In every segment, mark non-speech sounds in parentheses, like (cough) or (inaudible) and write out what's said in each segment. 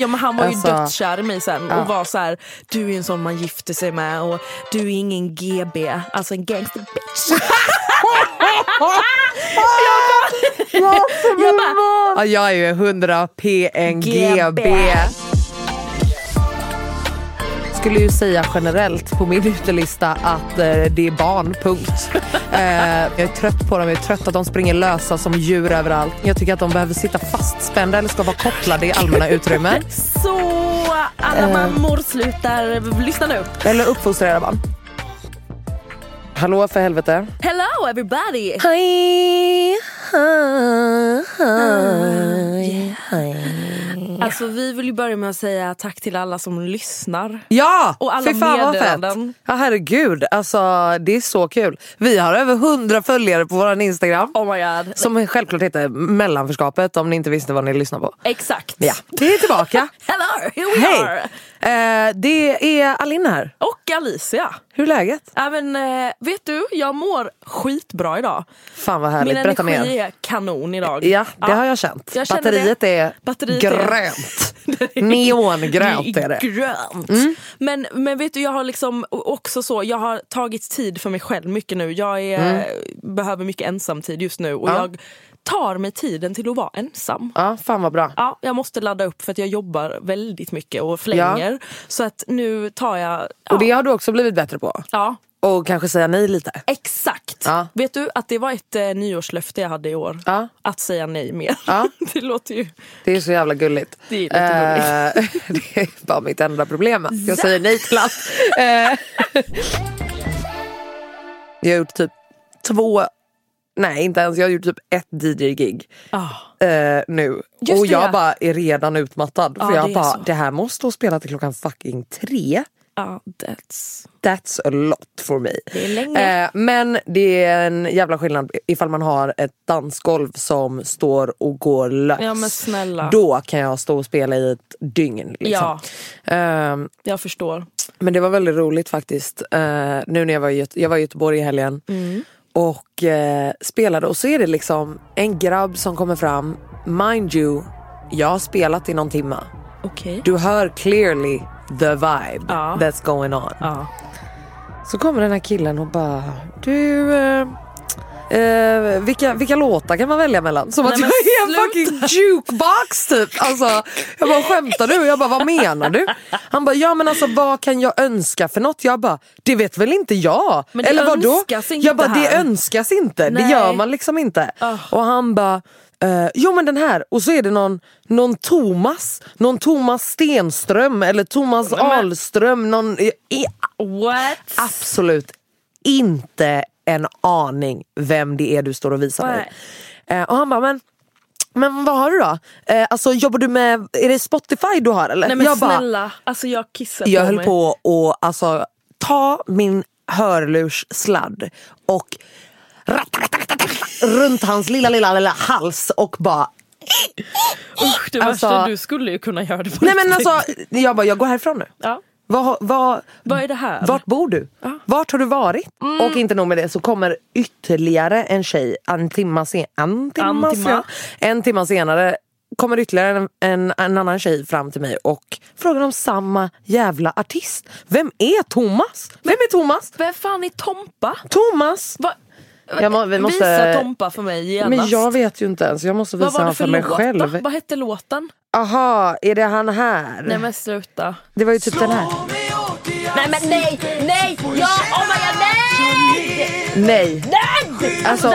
Ja men han var ju Alltså, dödskär i mig sen ja. och var så här: du är en sån man gifter sig med och du är ingen GB, alltså en gangster bitch. (laughs) jag bara, Ja, jag är ju 100 PNGB. Skulle ju säga generellt på min utelista att eh, det är barn, punkt. (laughs) Eh, jag är trött på dem, jag är trött att de springer lösa som djur överallt. Jag tycker att de behöver sitta fastspända eller ska vara kopplade i allmänna utrymmen. (laughs) Så alla mammor slutar, lyssna nu. Eller uppfostra era barn. Hallå för helvete. Hello everybody! Hej, hej, Alltså vi vill ju börja med att säga tack till alla som lyssnar. Ja! Och alla fett. meddelanden. Ja herregud, alltså det är så kul. Vi har över 100 följare på vår Instagram. Oh my god. Som självklart heter mellanförskapet om ni inte visste vad ni lyssnar på. Exakt. Ja, det är tillbaka. (laughs) Hello, here we are! Hej! Eh, det är Alin här. Och Alicia. Hur är läget? Ja, men, eh, vet du, jag mår skitbra idag. Fan vad härligt, Min berätta energi mer. är kanon idag. Ja, det har jag känt. jag Batteriet det. är Batteriet är- grönt. (laughs) Neongrönt är det. Mm. Grönt. Men, men vet du, jag har liksom också så, jag har tagit tid för mig själv mycket nu. Jag är, behöver mycket ensamtid just nu och Mm. Ja. jag tar mig tiden till att vara ensam. Ja, fan vad bra. Ja, jag måste ladda upp för att jag jobbar väldigt mycket och flänger. Så att nu tar jag... Ja, Och det har du också blivit bättre på. ja Och kanske säga nej lite. exakt. Ja. Vet du att det var ett eh, nyårslöfte jag hade i år? Ja. Att säga nej mer. Ja. (laughs) det låter ju... Det är så jävla gulligt. Det är lite Eh, (laughs) det är bara mitt enda problem. att Jag säger nej till allt. Eh, (laughs) jag har gjort typ två, nej inte ens, jag har gjort typ ett DJ-gig Ah. eh, nu. Just och det, jag ja. bara är redan utmattad. För jag det är bara, det här måste spela till klockan fucking tre. Ja, that's... That's a lot for me. Det. Eh, men det är en jävla skillnad ifall man har ett dansgolv som står och går lös. Ja. Då kan jag stå och spela i ett dygn. Liksom. Ja. Ehm, Jag förstår. men det var väldigt roligt faktiskt. Eh, nu när jag var, i Göte- jag var i Göteborg i helgen. Mm. Och eh, spelade och så är det liksom en grabb som kommer fram. Mind you, jag har spelat i någon timma. Okej. Du hör clearly the vibe Ja. that's going on. Ja. Så kommer den här killen och bara, du, eh, eh, vilka, vilka låtar kan man välja mellan? Som Nej, att jag är en fucking jukebox typ. Alltså, jag bara, skämtar du? Jag bara, vad menar du? Han bara, ja men alltså vad kan jag önska för något? Jag bara, det vet väl inte jag? Men det Eller vadå? Jag bara, det här. önskas inte. Det Nej. gör man liksom inte. Ah. Och han bara, Uh, jo men den här, och så är det någon, någon Thomas, någon Thomas Stenström eller Thomas Ahlström, någon, eh, What? absolut inte en aning vem det är du står och visar mig. Eh, och han bara, men, men vad har du då? Eh, alltså jobbar du med, är det Spotify du har eller? Nej men jag bara, snälla, alltså jag kissar jag på höll mig. på att alltså, ta min hörlurssladd och runt hans lilla, lilla, lilla hals och bara Usch, det Alltså- värsta, du skulle ju kunna göra det på Nej men alltså, jag bara, jag går härifrån nu. Ja. Vad, vad, Vad är det här? vart bor du? Vart har du varit? Och inte nog med det så kommer ytterligare en tjej en timma, sen, en timma, En timma. en timma senare kommer ytterligare en, en, en annan tjej fram till mig och frågar om samma jävla artist. Vem är Thomas? Vem är Thomas? Vem fan är Tompa? Thomas! Va? Jag må, vi måste, Visa Tompa för mig genast. men jag vet ju inte ens, jag måste visa honom för för mig låt själv. Vad hette låten? Aha, är det han här? Nej men sluta. Det var ju typ den här. Nej men nej, nej, ja, oh my god, nej! Nej. Alltså,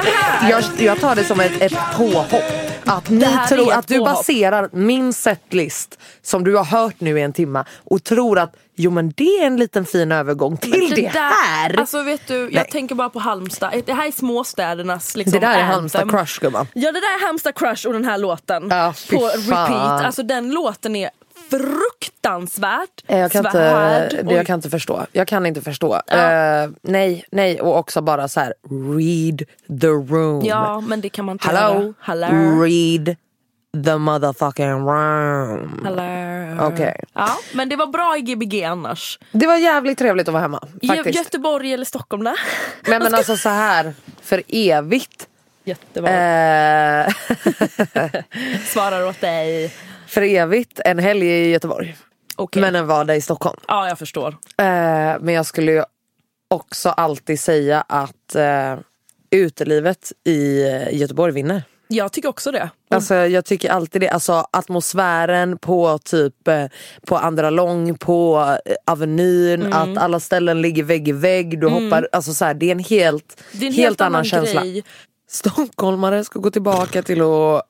jag, jag tar det som ett, ett påhopp. Att ni tror att du påhopp. baserar min setlist som du har hört nu i en timma och tror att jo men det är en liten fin övergång till det, där- här. Alltså vet du, jag Nej. tänker bara på Halmstad. Det här är småstädernas liksom, det där är. Halmstad crush gumman. Ja det där är Halmstad crush och den här låten. Ja, på fan. repeat. Alltså den låten är fruktansvärt Eh, Jag kan, svärd. inte, det jag kan inte förstå. Jag kan inte förstå. Eh, nej, nej och också bara så här: read the room. Ja men det kan man inte Hello? göra. Hello. Read the motherfucking room. Hello. Okej. Ja men det var bra i Gbg annars. Det var jävligt trevligt att vara hemma. Gö- Faktiskt. Göteborg eller Stockholm där? Nej men (laughs) alltså så här för evigt. Jättebra. Eh, (laughs) Svarar åt dig. för evigt en helg i Göteborg. Okej. Men en vardag i Stockholm. Ja jag förstår. Eh, men jag skulle ju också alltid säga att eh, utelivet i Göteborg vinner. Jag tycker också det. Alltså jag tycker alltid det, alltså atmosfären på typ eh, på Andra Lång, på eh, Avenyn, Mm. att alla ställen ligger vägg i vägg, du hoppar, alltså så här, det är en helt, Det är en helt, annan, känsla. grej. Stockholmare ska gå tillbaka till att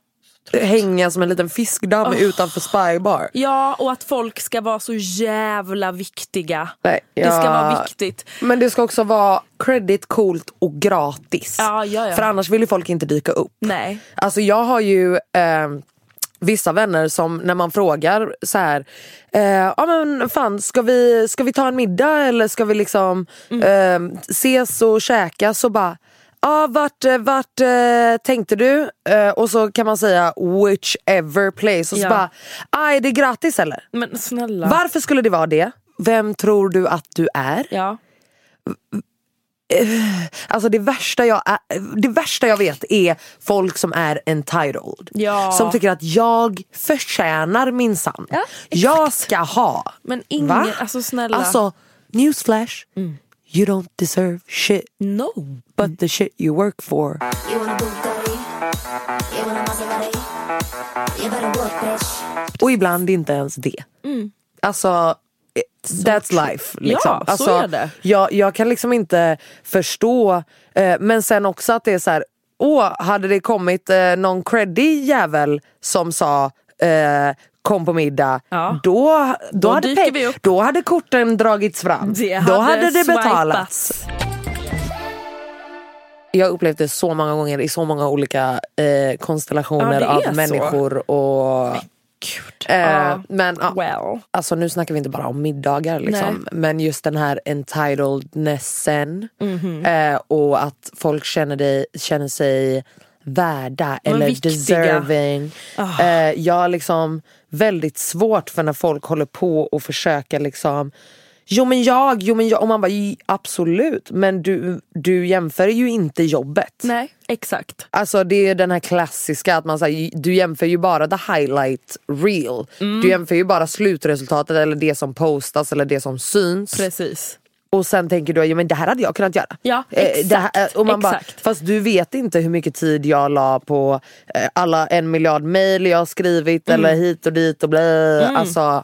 hänga som en liten fiskdamm utanför Spybar. Ja och att folk ska vara så jävla viktiga. Nej, Det ska ja. vara viktigt. Men det ska också vara credit, coolt och gratis. Ja, ja, ja. För annars vill ju folk inte dyka upp. Nej. Alltså jag har ju eh, vissa vänner som när man frågar så här, eh, ja men fan ska vi, ska vi ta en middag eller ska vi liksom eh, ses och käka så bara Ja, vart, eh, vart eh, tänkte du? Eh, och så kan man säga whichever place och så Ja. bara, ah, är det gratis eller? Men snälla. Varför skulle det vara det? Vem tror du att du är? Ja. Alltså det värsta, jag är, det värsta jag vet är folk som är entitled. Ja. Som tycker att jag förtjänar minsann. Ja, jag ska ha. Men ingen, Va? alltså snälla. Alltså, newsflash. Mm. You don't deserve shit no. but the shit you work for. You want a Bugatti? You want a Maserati? You better work, bitch. Och ibland inte ens det. Alltså, it- that's life. Liksom. Mm. Ja, så alltså, är det. Jag, jag kan liksom inte förstå, eh, men sen också att det är så här, åh, hade det kommit eh, någon creddig jävel som sa eh, kom på middag, Ja. då, då, Då hade upp. då hade korten dragits fram. Det då hade hade det swipats. betalats. Jag har upplevt det så många gånger i så många olika eh, konstellationer Ja, av så. människor. Och, Gud. eh, Ja. Men ja, Well. Alltså nu snackar vi inte bara om middagar liksom. Men just den här entitlednessen. Mhm. Eh, och att folk känner, dig, känner sig värda eller viktiga. deserving. Eh, jag liksom väldigt svårt för när folk håller på och försöker liksom Jo men jag, jo men jag. Och man bara "J- absolut. Men du, du jämför ju inte jobbet. Nej, exakt. Alltså det är den här klassiska att man säger du jämför ju bara the highlight reel. Mm. Du jämför ju bara slutresultatet eller det som postas eller det som syns. Precis. Och sen tänker du ja men det här hade jag kunnat göra. Ja, Eh, det här, exakt, och man bara, exakt. fast du vet inte hur mycket tid jag la på eh, alla en miljard mail jag har skrivit Mm. eller hit och dit och blä. Alltså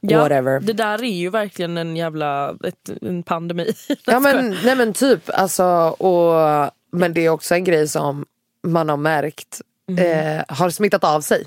Ja, whatever. Det där är ju verkligen en jävla ett, en pandemi. (laughs) Ja men, nej men typ, alltså, och, men det är också en grej som man har märkt eh, har smittat av sig.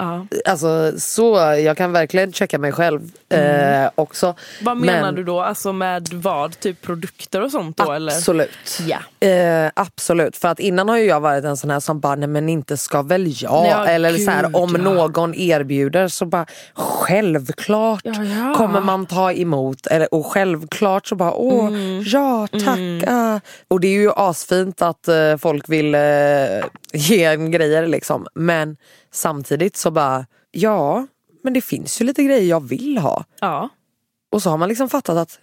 Ja. Alltså så, jag kan verkligen checka mig själv eh, också. Vad menar Men- du då? Alltså med vad? Typ produkter och sånt då eller? Absolut. Ja. Eh, absolut, för att innan har ju jag varit en sån här som bara, nej men inte ska väl jag. Ja, Eller gud, så här, om ja. någon erbjuder så bara, självklart Ja, kommer man ta emot. Eller, och självklart så bara, åh Mm. ja tack. ah. Och det är ju asfint att eh, folk vill eh, (laughs) ge en grejer liksom. Men samtidigt så bara, ja men det finns ju lite grejer jag vill ha. Ja. Och så har man liksom fattat att,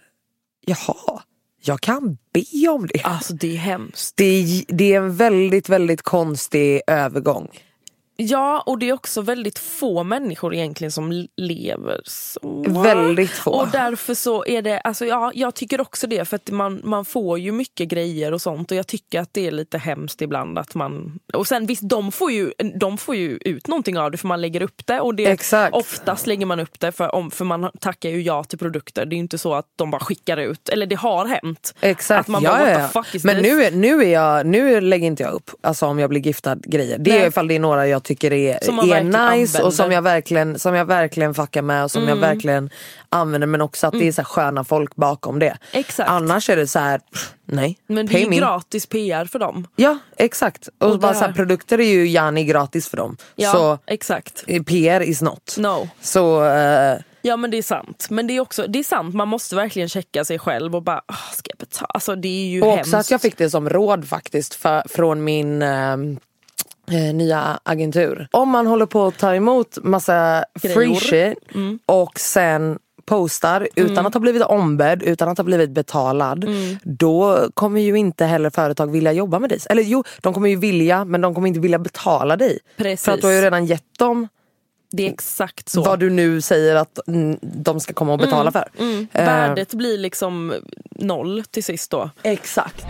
jaha, jag kan be om det. Alltså det är hemskt. Det är, det är en väldigt, väldigt konstig övergång. Ja, och det är också väldigt få människor egentligen som lever så. Väldigt få. Och därför så är det, alltså ja, jag tycker också det för att man, man får ju mycket grejer och sånt och jag tycker att det är lite hemskt ibland att man, och sen visst de får ju, de får ju ut någonting av det för man lägger upp det och det, Exakt. oftast lägger man upp det för, om, för man tackar ju ja till produkter. Det är ju inte så att de bara skickar ut, eller det har hänt. Exakt, Att man ja, bara, ja, Men this? nu, är, nu, är jag, nu lägger inte jag upp alltså om jag blir giftad grejer. Det är Nej. ifall det är några jag tycker är, är nice och som jag, verkligen, som jag verkligen fuckar med och som jag verkligen använder men också att det är så här sköna folk bakom det. Mm. Exakt. Annars är det så här, pff, nej. Men det är gratis PR för dem. Ja exakt. Och, Och bara så här, produkter är ju gärna gratis för dem. Ja, Så exakt. PR is not. No. Så eh, Ja men det är sant. Men det är också det är sant, man måste verkligen checka sig själv och bara, "Åh, ska jag betala? Alltså det är ju Och hemskt. också att jag fick det som råd faktiskt för, från min ehm, eh, nya agentur. Om man håller på att ta emot massa free Grejor. shit och sen postar utan att ha blivit ombedd, utan att ha blivit betalad. Då kommer ju inte heller företag vilja jobba med dig. Eller jo, de kommer ju vilja men de kommer inte vilja betala dig. Precis. För att du har ju redan gett dem Det är exakt så. vad du nu säger att mm, de ska komma och betala för. Eh, Värdet blir liksom noll till sist då. Exakt.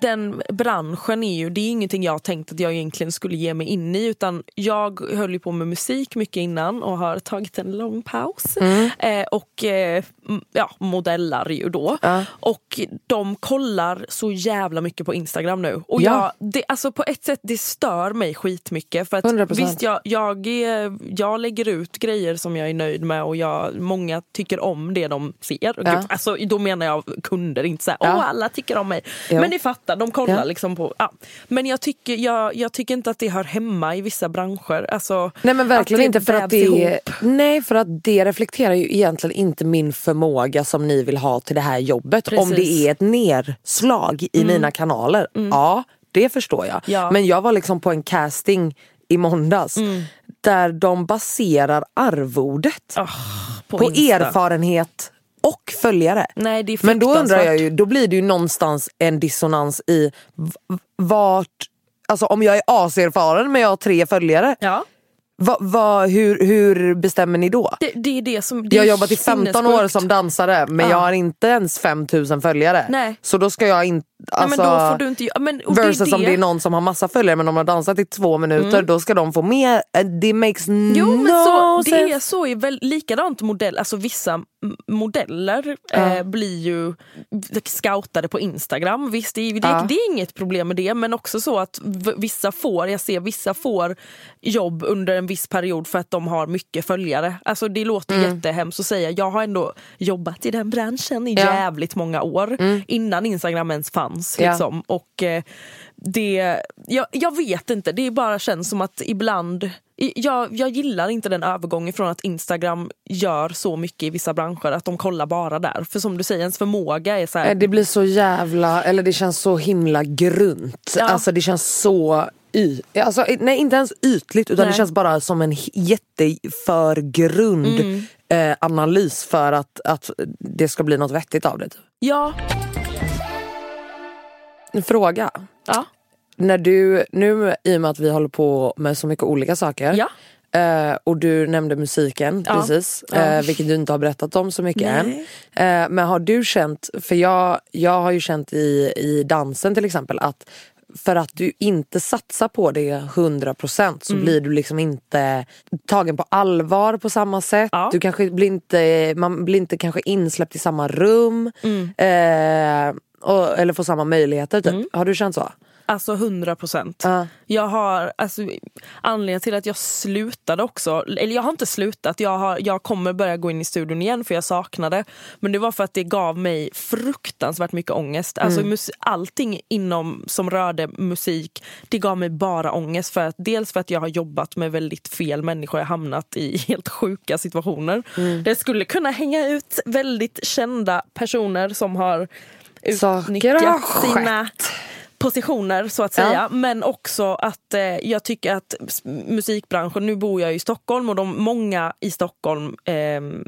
Den branschen är ju, det är ingenting jag tänkt att jag egentligen skulle ge mig in i utan jag höll ju på med musik mycket innan och har tagit en lång paus. Mm. Eh, och eh, ja, modellar ju då. Och de kollar så jävla mycket på Instagram nu. Och Ja. jag, det, alltså på ett sätt det stör mig skitmycket. För att 100%. visst jag, jag, är, jag lägger ut grejer som jag är nöjd med och jag, många tycker om det de ser. Och Ja. Gud, alltså, då menar jag kunder, inte såhär Ja. åh alla tycker om mig. Jo. Men ni fattar, de kollar Ja. liksom på... Ja. Men jag tycker, jag, jag tycker inte att det hör hemma i vissa branscher. Alltså, Nej men verkligen inte för att det ihop. Nej för att det reflekterar ju egentligen inte min förmåga som ni vill ha till det här jobbet. Om Precis. Mm. det är ett nerslag i mina kanaler. Ja det förstår jag. Ja. Men jag var liksom på en casting i måndags. Mm. Där de baserar arvodet Ah, på på erfarenhet och följare. Nej, det är Men då undrar jag ju, då blir det ju någonstans en dissonans i vart, alltså om jag är aserfaren men jag har tre följare. Ja. Va, va, hur, hur bestämmer ni då? Det, det är det som... Det Jag har jobbat i 15 år som dansare men Ja. jag har inte ens 5000 följare. Nej. Så då ska jag inte... Nej, Alltså, men då får du inte... ja, Men, och det är versus om det. det är någon som har massa följare men de har dansat i två minuter då ska de få mer. Eh, Det makes Jo no men så, det sense. är så i väl, likadant modell, alltså vissa modeller eh, blir ju scoutade på Instagram. Visst det, är- det, Ja. det är inget problem med det men också så att vissa får, jag ser vissa får jobb under en viss period för att de har mycket följare. Alltså det låter jättehemskt att säga, jag har ändå jobbat i den branschen i Ja. jävligt många år innan Instagram ens fanns. Ja. Liksom. Och eh, det, jag, jag vet inte, det bara känns som att ibland jag, jag gillar inte den övergången från att Instagram gör så mycket i vissa branscher att de kollar bara där. För som du säger, ens förmåga är så här, Eh, Det blir så jävla, eller det känns så himla grunt. Ja. Alltså det känns så y, alltså, nej inte ens ytligt utan Nej. det känns bara som en h- jätteför grund Mm. eh, analys för att, att det ska bli något vettigt av det. typ. Ja, En fråga. Ja, När du, nu i och med att vi håller på med så mycket olika saker ja. Eh, och du nämnde musiken Ja. precis, eh, vilket du inte har berättat om så mycket Nej. än. Eh, men har du känt, för jag, jag har ju känt i, i dansen till exempel att för att du inte satsar på det 100% så Mm. blir du liksom inte tagen på allvar på samma sätt. Ja. Du kanske blir inte, man blir inte kanske insläppt i samma rum. Mm. Eh, och, eller får samma möjligheter typ. Har du känt så? Alltså 100 procent. Ja. Jag har, alltså, anledningen till att jag slutade också, eller jag har inte slutat, jag, har, jag kommer börja gå in i studion igen för jag saknade. Men det var för att det gav mig fruktansvärt mycket ångest. Alltså mus- allting inom som rörde musik, det gav mig bara ångest. För att, dels för att jag har jobbat med väldigt fel människor, jag har hamnat i (laughs) helt sjuka situationer. Det skulle kunna hänga ut väldigt kända personer som har utnyttjat sina positioner så att säga. Men också att eh, jag tycker att musikbranschen, nu bor jag i Stockholm och de många i Stockholm ehm,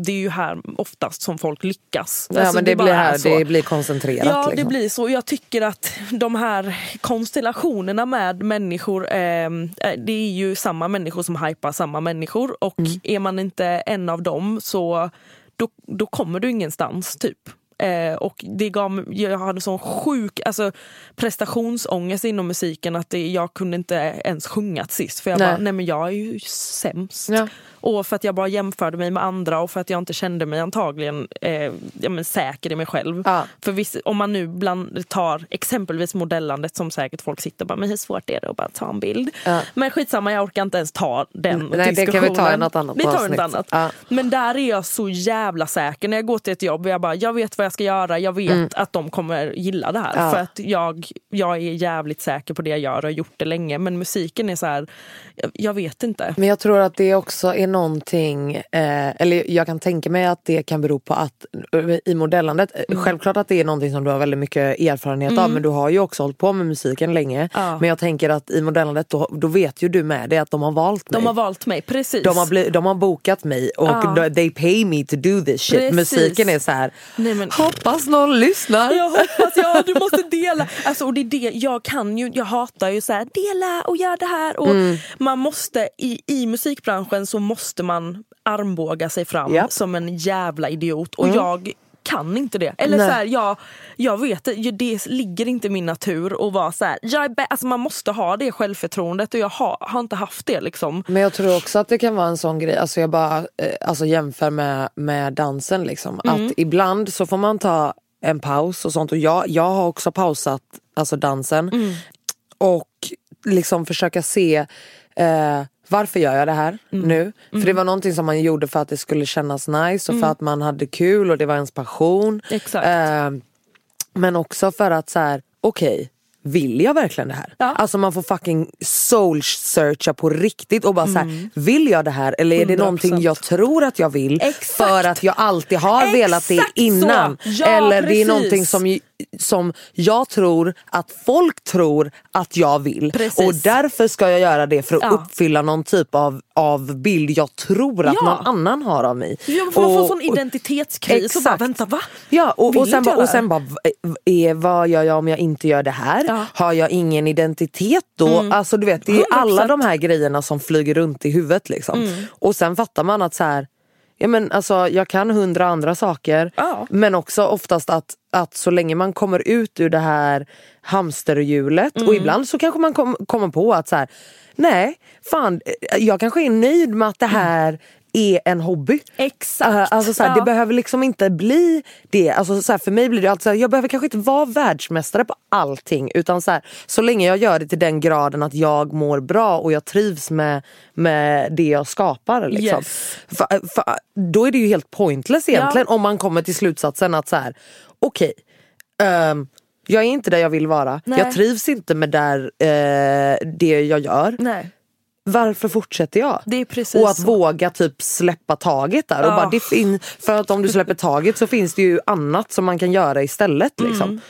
det är ju här oftast som folk lyckas. Ja, Alltså, men det, bara blir är här, så. det blir koncentrerat. Ja, liksom. det blir så. Jag tycker att de här konstellationerna med människor, ehm, eh, det är ju samma människor som hypar samma människor och Mm. är man inte en av dem så då, då kommer du ingenstans typ. Eh, och det gav, jag hade sån sjuk alltså, prestationsångest inom musiken att det, jag kunde inte ens sjunga sist. För jag Nej. bara, nej men jag är ju sämst. Ja. Och för att jag bara jämförde mig med andra och för att jag inte kände mig antagligen eh, ja, säker i mig själv. Ja. För viss, om man nu bland, tar exempelvis modellandet som säkert folk sitter och bara, men hur svårt är det att bara ta en bild? Ja. Men skitsamma, jag orkar inte ens ta den Nej, det kan vi diskussionen. ta i något annat Vi tar något annat. Ja. Men där är jag så jävla säker när jag går till ett jobb och jag bara, jag vet vad jag ska göra, jag vet att de kommer gilla det här. Mm. För att jag, jag är jävligt säker på det jag gör och har gjort det länge. Men musiken är så här, jag, jag vet inte. Men jag tror att det också är någonting, eh, eller jag kan tänka mig att det kan bero på att eh, i modellandet, eh, Mm. självklart att det är någonting som du har väldigt mycket erfarenhet av men du har ju också hållit på med musiken länge. Ja. Men jag tänker att i modellandet då, då vet ju du med det att de har valt mig. De har valt mig, precis. de, har bli, de har bokat mig och Ja. they pay me to do this shit. Precis. Musiken är så här. Nej, men- hoppas någon lyssnar. Jag hoppas, ja du (laughs) måste dela. Alltså, och det är det, jag kan ju, jag hatar ju så här, dela och gör det här. Och Mm. Man måste, i, i musikbranschen så måste man armbåga sig fram Japp. som en jävla idiot. Och jag kan inte det. Eller Nej. så här, jag, jag vet det, ligger inte i min natur att vara så här, jag är alltså man måste ha det självförtroendet och jag har, har inte haft det liksom. Men jag tror också att det kan vara en sån grej, alltså jag bara eh, alltså jämför med, med dansen liksom. Mm. Att ibland så får man ta en paus och sånt och jag, jag har också pausat alltså dansen. Mm. Och liksom försöka se eh, varför gör jag det här Mm. nu? För det var någonting som man gjorde för att det skulle kännas nice och för att man hade kul och det var ens passion. Exakt. Eh, men också för att så här, okej, vill jag verkligen det här? Ja. Alltså man får fucking soul searcha på riktigt och bara så Mm. här, vill jag det här eller är det 100%. någonting jag tror att jag vill Exakt. för att jag alltid har velat det Exakt så. innan? Ja, eller det är precis. någonting som, som jag tror att folk tror att jag vill Precis. och därför ska jag göra det för att Ja. uppfylla någon typ av, av bild jag tror att Ja. någon annan har av mig. Ja, man får Och- sån identitetskris och bara, Exakt. vänta va? Ja och, och, sen bara, och sen bara, är, vad gör jag om jag inte gör det här? Ja. Har jag ingen identitet då? Alltså du vet, det är 100%. alla de här grejerna som flyger runt i huvudet liksom. Mm. Och sen fattar man att så här, ja, men alltså, jag kan hundra andra saker Ja. men också oftast att, att så länge man kommer ut ur det här hamsterhjulet Mm. och ibland så kanske man kom, kommer på att så här, nej fan jag kanske är nöjd med att det här är en hobby. Exakt. Uh, alltså så här, Ja. Det behöver liksom inte bli det. Alltså så här, för mig blir det alltid så här, jag behöver kanske inte vara världsmästare på allting. Utan så, här, så länge jag gör det till den graden att jag mår bra och jag trivs med, med det jag skapar. Liksom. Yes. För, för, då är det ju helt pointless egentligen om man kommer till slutsatsen att så här, okej, ehm, jag är inte där jag vill vara. Nej. Jag trivs inte med där, eh, det jag gör. Nej, Varför fortsätter jag? det är precis Och att så. våga typ släppa taget där. Och Ja. bara, det fin- för att om du släpper taget så finns det ju annat som man kan göra istället. Liksom. Mm.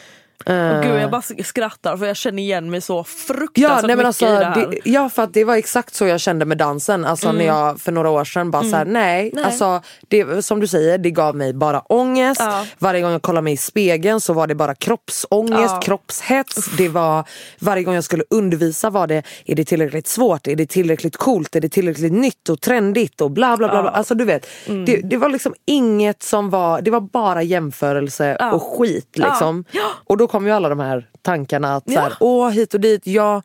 Och gud, jag bara skrattar för jag känner igen mig så Ja, fruktansvärt nej, men mycket alltså, i det här. det, ja för att det var exakt så jag kände med dansen. Alltså när jag för några år sedan bara såhär, nej. Mm. Nej. Alltså, det, som du säger, det gav mig bara ångest. Ja. Varje gång jag kollade mig i spegeln så var det bara kroppsångest, Ja. kroppshets. Det var, varje gång jag skulle undervisa var det, är det tillräckligt svårt? Är det tillräckligt coolt? Är det tillräckligt nytt och trendigt? Och bla bla bla. bla. Alltså du vet, Mm. det, det var liksom inget som var, det var bara jämförelse Ja. och skit. Liksom. Och då kom ju alla de här tankarna att så Ja. åh hit och dit, ja,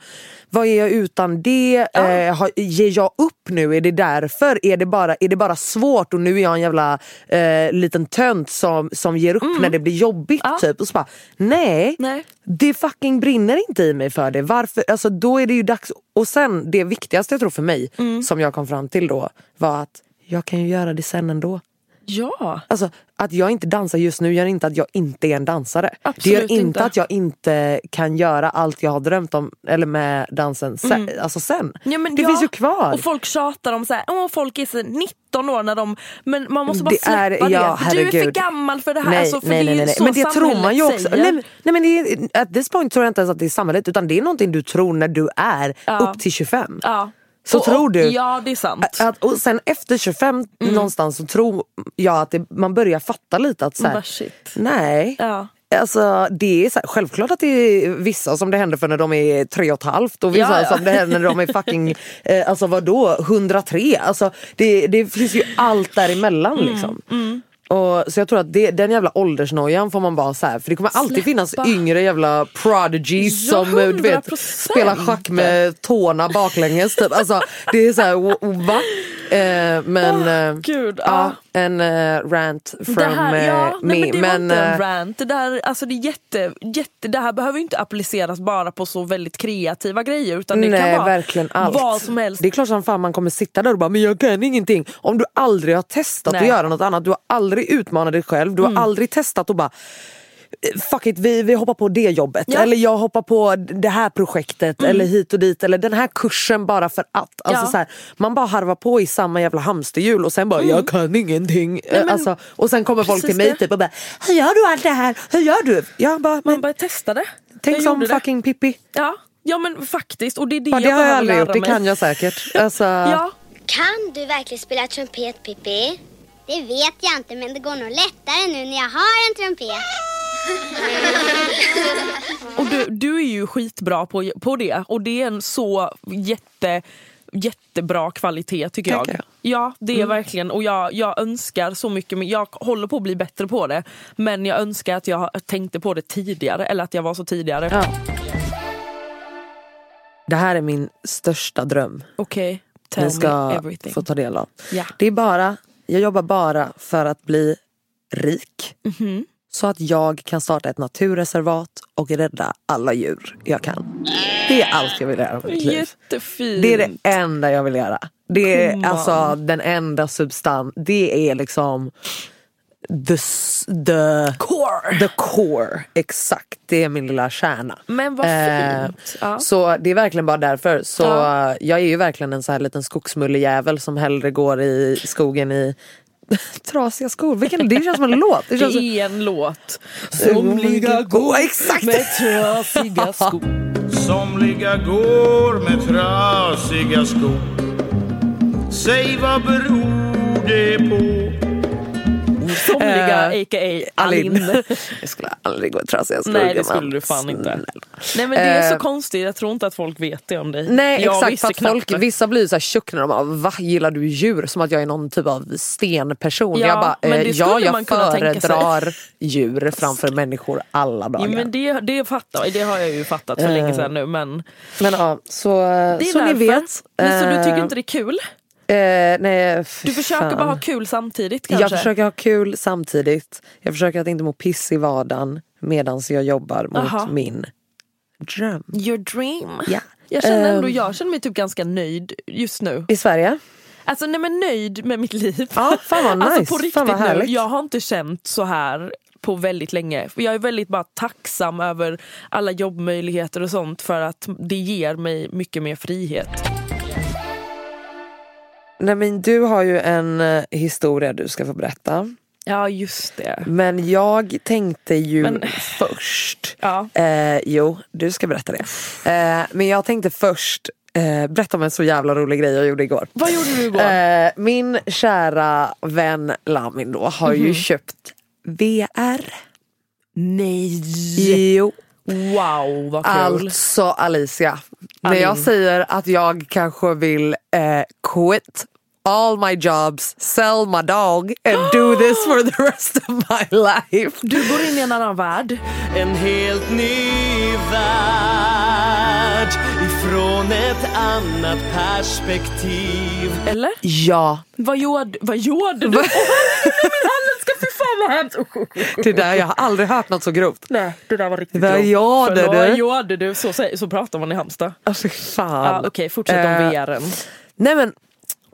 vad är jag utan det? Eh, har, ger jag upp nu? Är det därför? Är det bara, är det bara svårt och nu är jag en jävla eh, liten tönt som, som ger upp när det blir jobbigt? Ja. Typ. Och så bara, nej, Nej. det fucking brinner inte i mig för det. Varför? Alltså, då är det ju dags. Och sen det viktigaste jag tror för mig, som jag kom fram till då, var att jag kan ju göra det sen ändå. Ja. Alltså att jag inte dansar just nu gör inte att jag inte är en dansare. Absolut det gör inte, inte. att jag inte kan göra allt jag har drömt om eller med dansen sen. Alltså sen. Ja, det ja, finns ju kvar. Och folk tjatar om så här, åh folk är så 19 år när de, men man måste bara Det släppa är- det. ja, du är för gammal för det här. Nej, alltså, för nej, nej, nej. så Men det tror man ju också. Nej, men- nej, men det at this point tror jag inte ens att det är samhället utan det är någonting du tror när du är upp till 25. Ja. Så Och- tror du. Ja det är sant. Att, och sen efter 25 Mm. någonstans så tror jag att det, man börjar fatta lite att så här, nej. Ja. Alltså, det är så här, självklart att det är vissa som det händer för när de är tre och ett halvt och vissa Ja, ja. som det händer när de är fucking, (laughs) eh, alltså vadå, 103. Alltså, det, det finns ju allt däremellan Mm, liksom. Och, så jag tror att det, den jävla åldersnojan får man bara så här, för det kommer alltid finnas Släppa. yngre jävla prodigies Ja, som eh, du vet, 100%. spelar schack med tårna baklänges. Typ. Alltså, det är så här, w- va? Eh, men eh, Gud, ja, ja. en eh, rant from Det här, eh, ja, me. nej, men det var inte en eh, rant. Det, där, alltså det, är jätte, jätte, det här behöver ju inte appliceras bara på så väldigt kreativa grejer utan det Nej kan vara verkligen allt. vad som helst. Det är klart som fan man kommer sitta där och bara men jag kan ingenting. Om du aldrig har testat Nej. att göra något annat, du har aldrig utmanat dig själv, du har Mm. aldrig testat och bara eh, Fuck it, vi, vi hoppar på det jobbet. Ja. Mm. Eller jag hoppar på det här projektet. Eller hit och dit. Eller den här kursen bara för att. Alltså Ja. Mm. så här, man bara harvar på i samma jävla hamsterhjul och sen bara jag kan ingenting. men alltså, och sen kommer folk till mig det. typ och bara Hur gör du allt det här? Hur gör du? Jag bara, Man bara testade. tänk Jag som gjorde det. fucking Pippi. Ja. ja men faktiskt. Och det är det Ja, det jag har jag aldrig gjort, det kan jag säkert. (laughs) Alltså, Ja. Kan du verkligen spela trumpet Pippi? Det vet jag inte men det går nog lättare nu när jag har en trumpet. (laughs) Och du, du är ju skitbra på, på det och det är en så jätte jättebra kvalitet tycker jag. Tackar. Ja det är verkligen och jag, jag önskar så mycket, men jag håller på att bli bättre på det. Men jag önskar att jag tänkte på det tidigare eller att jag var så tidigare. Ja. Det här är min största dröm Okej, tell ni me ska everything. få ta del av. Ja. Det är bara, jag jobbar bara för att bli rik. Mhm. Så att jag kan starta ett naturreservat och rädda alla djur jag kan. Det är allt jag vill göra med mitt liv. Jättefint. Det är det enda jag vill göra. Det är alltså den enda substans, det är liksom the, the core. The core, exakt. Det är min lilla kärna. Men vad Eh, fint. Ja. Så det är verkligen bara därför. Så Ja. eh, jag är ju verkligen en så här liten skogsmullejävel som hellre går i skogen i (laughs) trasiga skor. Vilken, det känns som en låt. Det Det känns som, är en låt. Somliga går- Exakt. med trasiga (laughs) skor. Somliga går med trasiga skor Säg vad beror det på? Somliga Eh, a.k.a. Alin. Alin. (laughs) jag skulle aldrig gå i trasiga skor. Nej det skulle du fan inte. Nej men det är så Eh, konstigt, jag tror inte att folk vet det om dig. Nej jag exakt, för att folk, det. vissa blir så här tjock när de bara va gillar du djur? Som att jag är någon typ av stenperson. Ja, jag bara, men eh, det ja jag föredrar djur framför människor alla dagar. Ja, men det, det, fattar, det har jag ju fattat för länge sedan nu men Men ja, så, det är så ni vet. Men så du tycker Eh, inte det är kul? Eh, nej, Du försöker fan. bara ha kul samtidigt kanske? Jag försöker ha kul samtidigt. Jag försöker att inte må piss i vardagen medan jag jobbar mot Aha. min dröm. Your dream. Ja. Jag känner ändå, Ehm. jag känner mig typ ganska nöjd just nu. I Sverige? Alltså nej men nöjd med mitt liv. Ja, fan vad (laughs) nice. Alltså på riktigt nu, härligt. jag har inte känt så här på väldigt länge. Jag är väldigt bara tacksam över alla jobbmöjligheter och sånt för att det ger mig mycket mer frihet. Nej, men du har ju en eh, historia du ska få berätta. Ja just det. Men jag tänkte ju Men- först, Ja. eh, jo du ska berätta det. Eh, men jag tänkte först eh, berätta om en så jävla rolig grej jag gjorde igår. Vad gjorde du igår? Eh, min kära vän Lamin då har Mhm. ju köpt VR. Nej! Jo, Wow vad kul. alltså Alicia. När Alin. jag säger att jag kanske vill eh, quit all my jobs, sell my dog and do this for the rest of my life. Du går in i en annan värld. En helt ny värld ifrån ett annat perspektiv. Eller? Ja, Vad gjorde, vad gjorde du? Det där, jag har aldrig hört något så grovt. Nej, det där var riktigt Vad grovt. gjorde du? Vad gjorde du? Så, så pratar man i Halmstad. Alltså fan. Ja, Okej, fortsätt om Eh, VR'n. Nej men,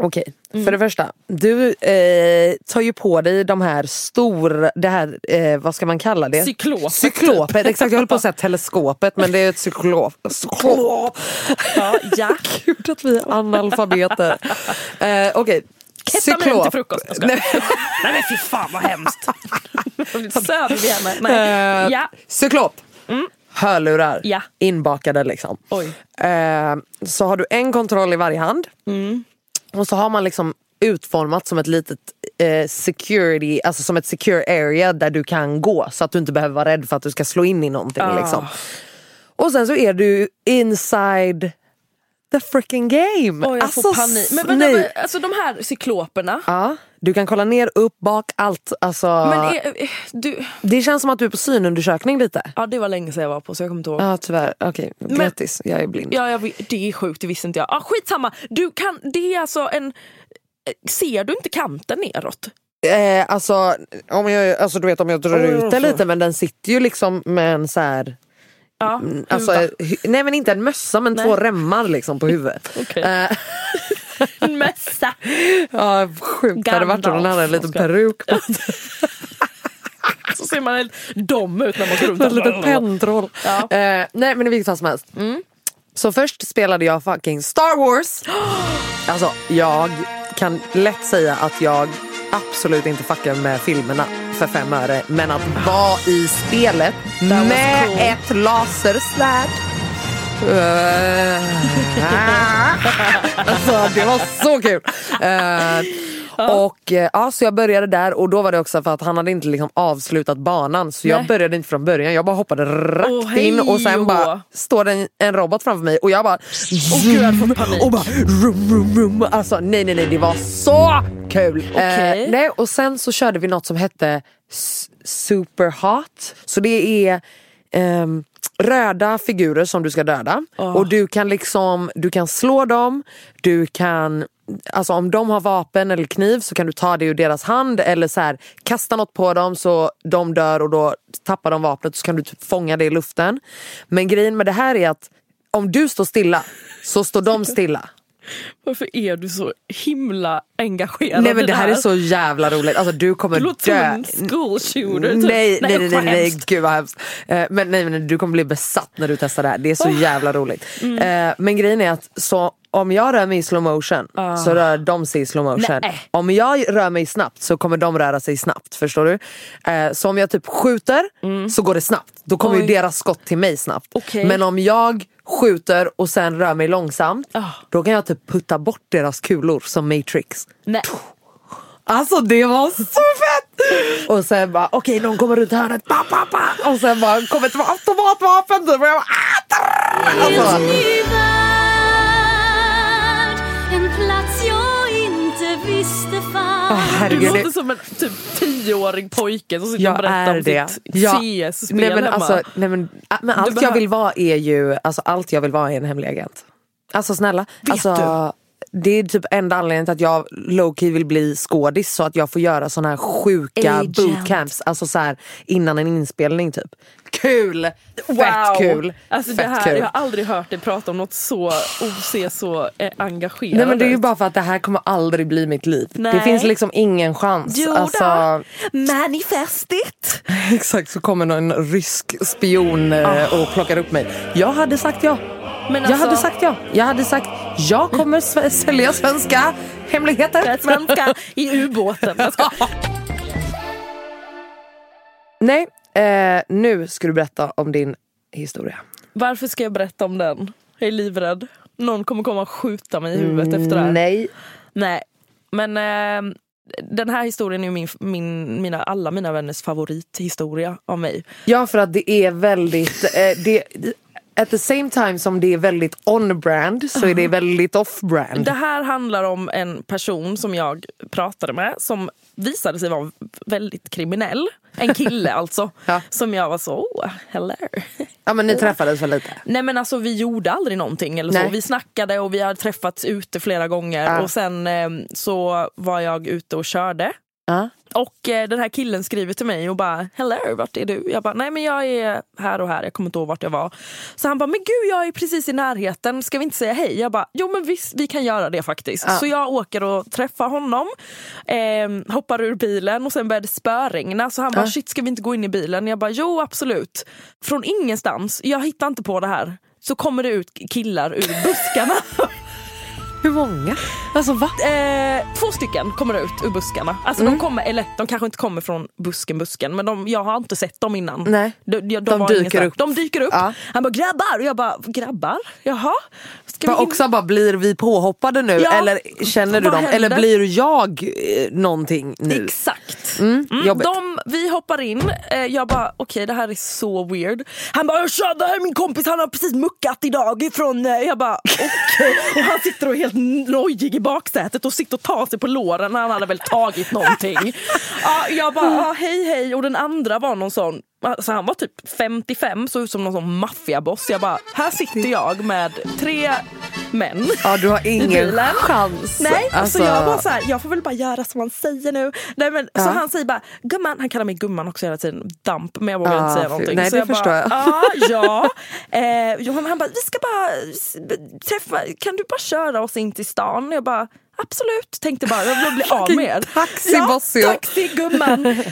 Okej, Mm. för det första. Du eh, tar ju på dig de här stora, det här, eh, vad ska man kalla det? Cyklopet. Cyklopet, exakt. Jag höll på att säga (laughs) teleskopet men det är ett cyklop. cyklop. Ja, ja. (laughs) Gud att vi är analfabeter. eh, Okej, Ketamin till frukost. Jag. Nej. (laughs) Nej men fy fan vad hemskt. Söder vi henne. Nej. Eh, Ja. Cyklop. Hörlurar Ja. inbakade liksom. Eh, så har du en kontroll i varje hand. Mm. Och så har man liksom utformat som ett litet eh, security, alltså som ett secure area där du kan gå så att du inte behöver vara rädd för att du ska slå in i någonting. Ah. Liksom. Och sen så är du inside the freaking game. Oj, jag alltså, får panik. Men nej. men, alltså de här cykloperna. Ja, du kan kolla ner, upp, bak, allt. Alltså, Men är, är- du, Det känns som att du är på synundersökning lite. ja det var länge sedan jag var på så jag kommer inte ihåg. Ja tyvärr, okej grattis jag är blind. Ja, jag, det är sjukt, det visste inte jag. Ah, skitsamma, du kan, det är alltså en... Ser du inte kanten neråt? Eh, alltså, om jag, alltså du vet om jag drar Oj, ut oj. lite men den sitter ju liksom med en så här Ja, Alltså, huva. hy- nej men inte en mössa men Nej. två remmar liksom på huvudet. (laughs) Eh, en mössa. Ja, sjukt det hade varit om den hade en liten Gandalf. peruk på (laughs) Så ser man helt dum ut när man går runt. En liten pentroll. Ja. Eh, nej men i vilket fall som helst. Så först spelade jag fucking Star Wars. Alltså jag kan lätt säga att jag absolut inte fuckar med filmerna för fem öre. Men att vara i spelet med cool. ett lasersvärd. Eh, alltså det var så kul. Eh, och eh, ja, så jag började där och då var det också för att han hade inte liksom avslutat banan så jag Nej. började inte från början. Jag bara hoppade rakt Åh, in och sen bara står det en, en robot framför mig och jag bara Åh gud jag fått panik. och bara rum, rum, rum. Alltså nej nej nej det var så kul. Okej. Eh, nej, och sen så körde vi något som hette Super Hot. Så det är ehm, röda figurer som du ska döda. Och du kan liksom, du kan slå dem, du kan Alltså om de har vapen eller kniv så kan du ta det ur deras hand eller så här, kasta något på dem så de dör och då tappar de vapnet så kan du typ fånga det i luften. Men grejen med det här är att om du står stilla så står de stilla. Varför är du så himla engagerad Nej men det här är så jävla roligt. Alltså du kommer dö. school shooter. typ. Nej, nej, nej, nej, nej, gud vad hemskt. Eh, Men nej, men du kommer bli besatt när du testar det här. Det är så jävla roligt. Mm. Eh, Men grejen är att så, om jag rör mig i slow motion så rör de sig i slow motion. Nej. Om jag rör mig snabbt så kommer de röra sig snabbt. Förstår du? Eh, Så om jag typ skjuter så går det snabbt. Då kommer ju Mm. Oj. deras skott till mig snabbt. Okej. Men om jag skjuter och sen rör mig långsamt Ah. då kan jag typ putta bort deras kulor som Matrix. Nej. Alltså det var så fett! Och sen bara okej någon kommer runt hörnet, pa, pa, pa. och sen bara kommer ett automatvapen typ. och jag bara, ah, alltså, visste åh, Du herregud, låter det, som en typ tioårig pojke som sitter och jag berättar är om det. sitt Ja. CS-spel nej, men alltså, nej, men, ah, men allt behöver- jag vill vara är ju, alltså, allt jag vill vara är en hemlig agent. Alltså snälla. alltså, Det är typ enda anledningen till att jag low-key vill bli skådis så att jag får göra såna här sjuka Agent. bootcamps. Alltså så här, innan en inspelning typ. Kul! Fett Wow. kul! Alltså Fett det här, kul. Jag har aldrig hört dig prata om något så, se så eh, engagerad Nej men det är ju bara för att det här kommer aldrig bli mitt liv. Det Nej. finns liksom ingen chans. Jo Alltså, då. Manifest it! (laughs) exakt så kommer någon rysk spion eh, och plockar upp mig. Jag hade sagt ja. Men Jag alltså, hade sagt ja. Jag hade sagt jag kommer sälja svenska hemligheter. svenska i ubåten. (laughs) Nej, eh, nu ska du berätta om din historia. Varför ska jag berätta om den? Jag är livrädd. Någon kommer komma och skjuta mig i huvudet efter det här. Nej. Nej. Men eh, den här historien är min, min, mina, alla mina vänners favorithistoria av mig. Ja för att det är väldigt, eh, det, at the same time som det är väldigt on-brand så är det väldigt off-brand. Det här handlar om en person som jag pratade med som visade sig vara väldigt kriminell. En kille (laughs) alltså. Ja. Som jag var så, oh, hello. Ja men ni träffades väl lite? Nej men alltså vi gjorde aldrig någonting eller så. Nej. Vi snackade och vi hade träffats ute flera gånger Ja. och sen eh, så var jag ute och körde Ja. Och eh, den här killen skriver till mig och bara “Hello, vart är du?” Jag bara “Nej men jag är här och här, jag kommer inte ihåg vart jag var”. Så han bara “Men gud jag är precis i närheten, ska vi inte säga hej?” Jag bara “Jo men visst, vi kan göra det faktiskt”. Ja. Så jag åker och träffar honom, eh, hoppar ur bilen och sen började det spöregna. Så han bara Ja. “Shit, ska vi inte gå in i bilen?” Jag bara “Jo absolut”. Från ingenstans, jag hittar inte på det här, så kommer det ut killar ur buskarna. (laughs) Hur många? Alltså va? Eh, två stycken kommer ut ur buskarna. Alltså Mm. de, kommer, eller, de kanske inte kommer från busken busken men de, jag har inte sett dem innan. Nej. De, de, De dyker upp. De dyker upp. Ja. Han bara grabbar och jag bara grabbar? Jaha? Ska in- också bara, blir vi påhoppade nu? Ja. Eller känner du Vad dem? händer? Eller blir jag eh, någonting nu? Exakt. Mm, Mm, de, vi hoppar in, eh, jag bara okej det här är så weird. Han bara tja det här är min kompis han har precis muckat idag ifrån, eh, jag bara okej. (laughs) Och han sitter och är helt nojig i baksätet och sitter och tar sig på låren han hade väl tagit någonting. (laughs) ja, jag bara ja, hej hej och den andra var någon sån Alltså han var typ 55, såg ut som någon sån maffiaboss. Jag bara, här sitter jag med tre män Ja, du har ingen chans. Nej, Alltså- så jag bara så här, jag får väl bara göra som han säger nu. Nej, men, Ja. Så han säger bara, gumman, han kallar mig gumman också hela tiden, damp, men jag vågar Ah, inte säga någonting. nej, så det jag förstår bara, jag. Ja, (laughs) ja. Eh, han bara, vi ska bara träffa, kan du bara köra oss in till stan? Jag bara, Absolut, tänkte bara jag vill bli av med er. taxi, ja.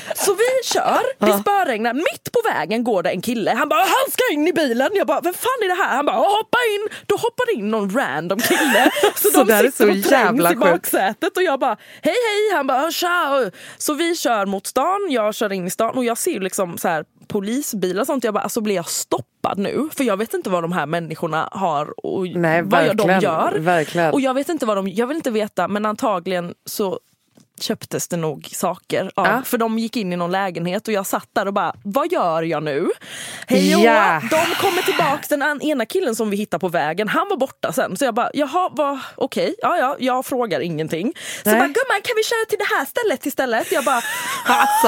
(laughs) Så vi kör, det spöregnar, mitt på vägen går det en kille. Han bara han ska in i bilen. Jag bara vem fan är det här? Han bara hoppa in. Då hoppar det in någon random kille. (laughs) Så, Så de sitter och trängs i baksätet och jag bara hej hej. Han bara tja. Så vi kör mot stan, jag kör in i stan och jag ser liksom så här polisbilar och sånt. Jag bara alltså blir jag stoppad nu? För jag vet inte vad de här människorna har och Nej, vad de gör. verkligen. Och jag vet inte vad de, jag vill inte veta men antagligen så köptes det nog saker. Av, Ja. För de gick in i någon lägenhet och jag satt där och bara, vad gör jag nu? Hej hå. De kommer tillbaks, den ena killen som vi hittade på vägen, han var borta sen. Så jag bara, jaha, vad, okej, ja, ja, jag frågar ingenting. Så Nej. bara, gumman kan vi köra till det här stället istället? Jag bara, (laughs) Alltså.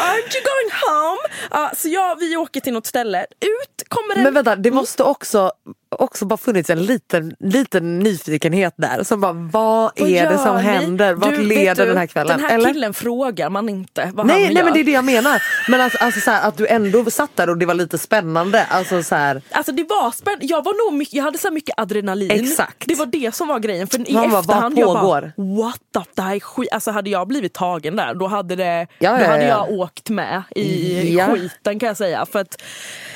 aren't you going home? Ja, så jag, vi åker till något ställe, ut kommer en... Men vänta, det måste också, också bara funnits en liten, liten nyfikenhet där. Som bara, vad Vad är det som ni? händer? Vart Du, leder du, den här kvällen? Den här Eller? killen frågar man inte vad Nej, han nej gör. men det är det jag menar. Men alltså, alltså så här, att du ändå satt där och det var lite spännande. Alltså så här, Alltså det var spännande. Jag, var nog mycket, jag hade så mycket adrenalin. Exakt. Det var det som var grejen. För i Man bara, efterhand jag bara, what the, det här är skit. Alltså hade jag blivit tagen där då hade, det, Ja, då ja, hade ja. jag åkt med i Ja. skiten kan jag säga. För att,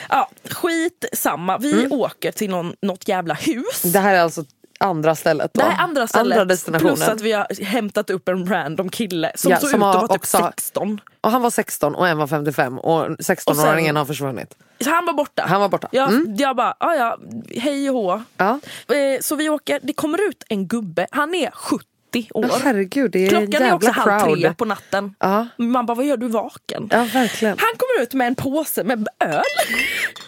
ja, skit samma. Vi Mm. åker till någon, något jävla hus. det här är alltså andra stället då? Det här är andra stället. Andra destinationen. plus att vi har hämtat upp en random kille som Ja, såg som ut att vara typ också- 16. Och han var 16 och en var 55 och 16-åringen har försvunnit. Så han var borta. Han var borta. Jag, Mm. jag bara, ah, ja, hej och hå. Ja. Eh, Så vi åker, det kommer ut en gubbe, han är 70 år. Åh, herregud, det är Klockan är också jävla halv tre crowd. på natten. Ja. Man bara, vad gör du vaken? Ja, verkligen. Han kommer ut med en påse med öl.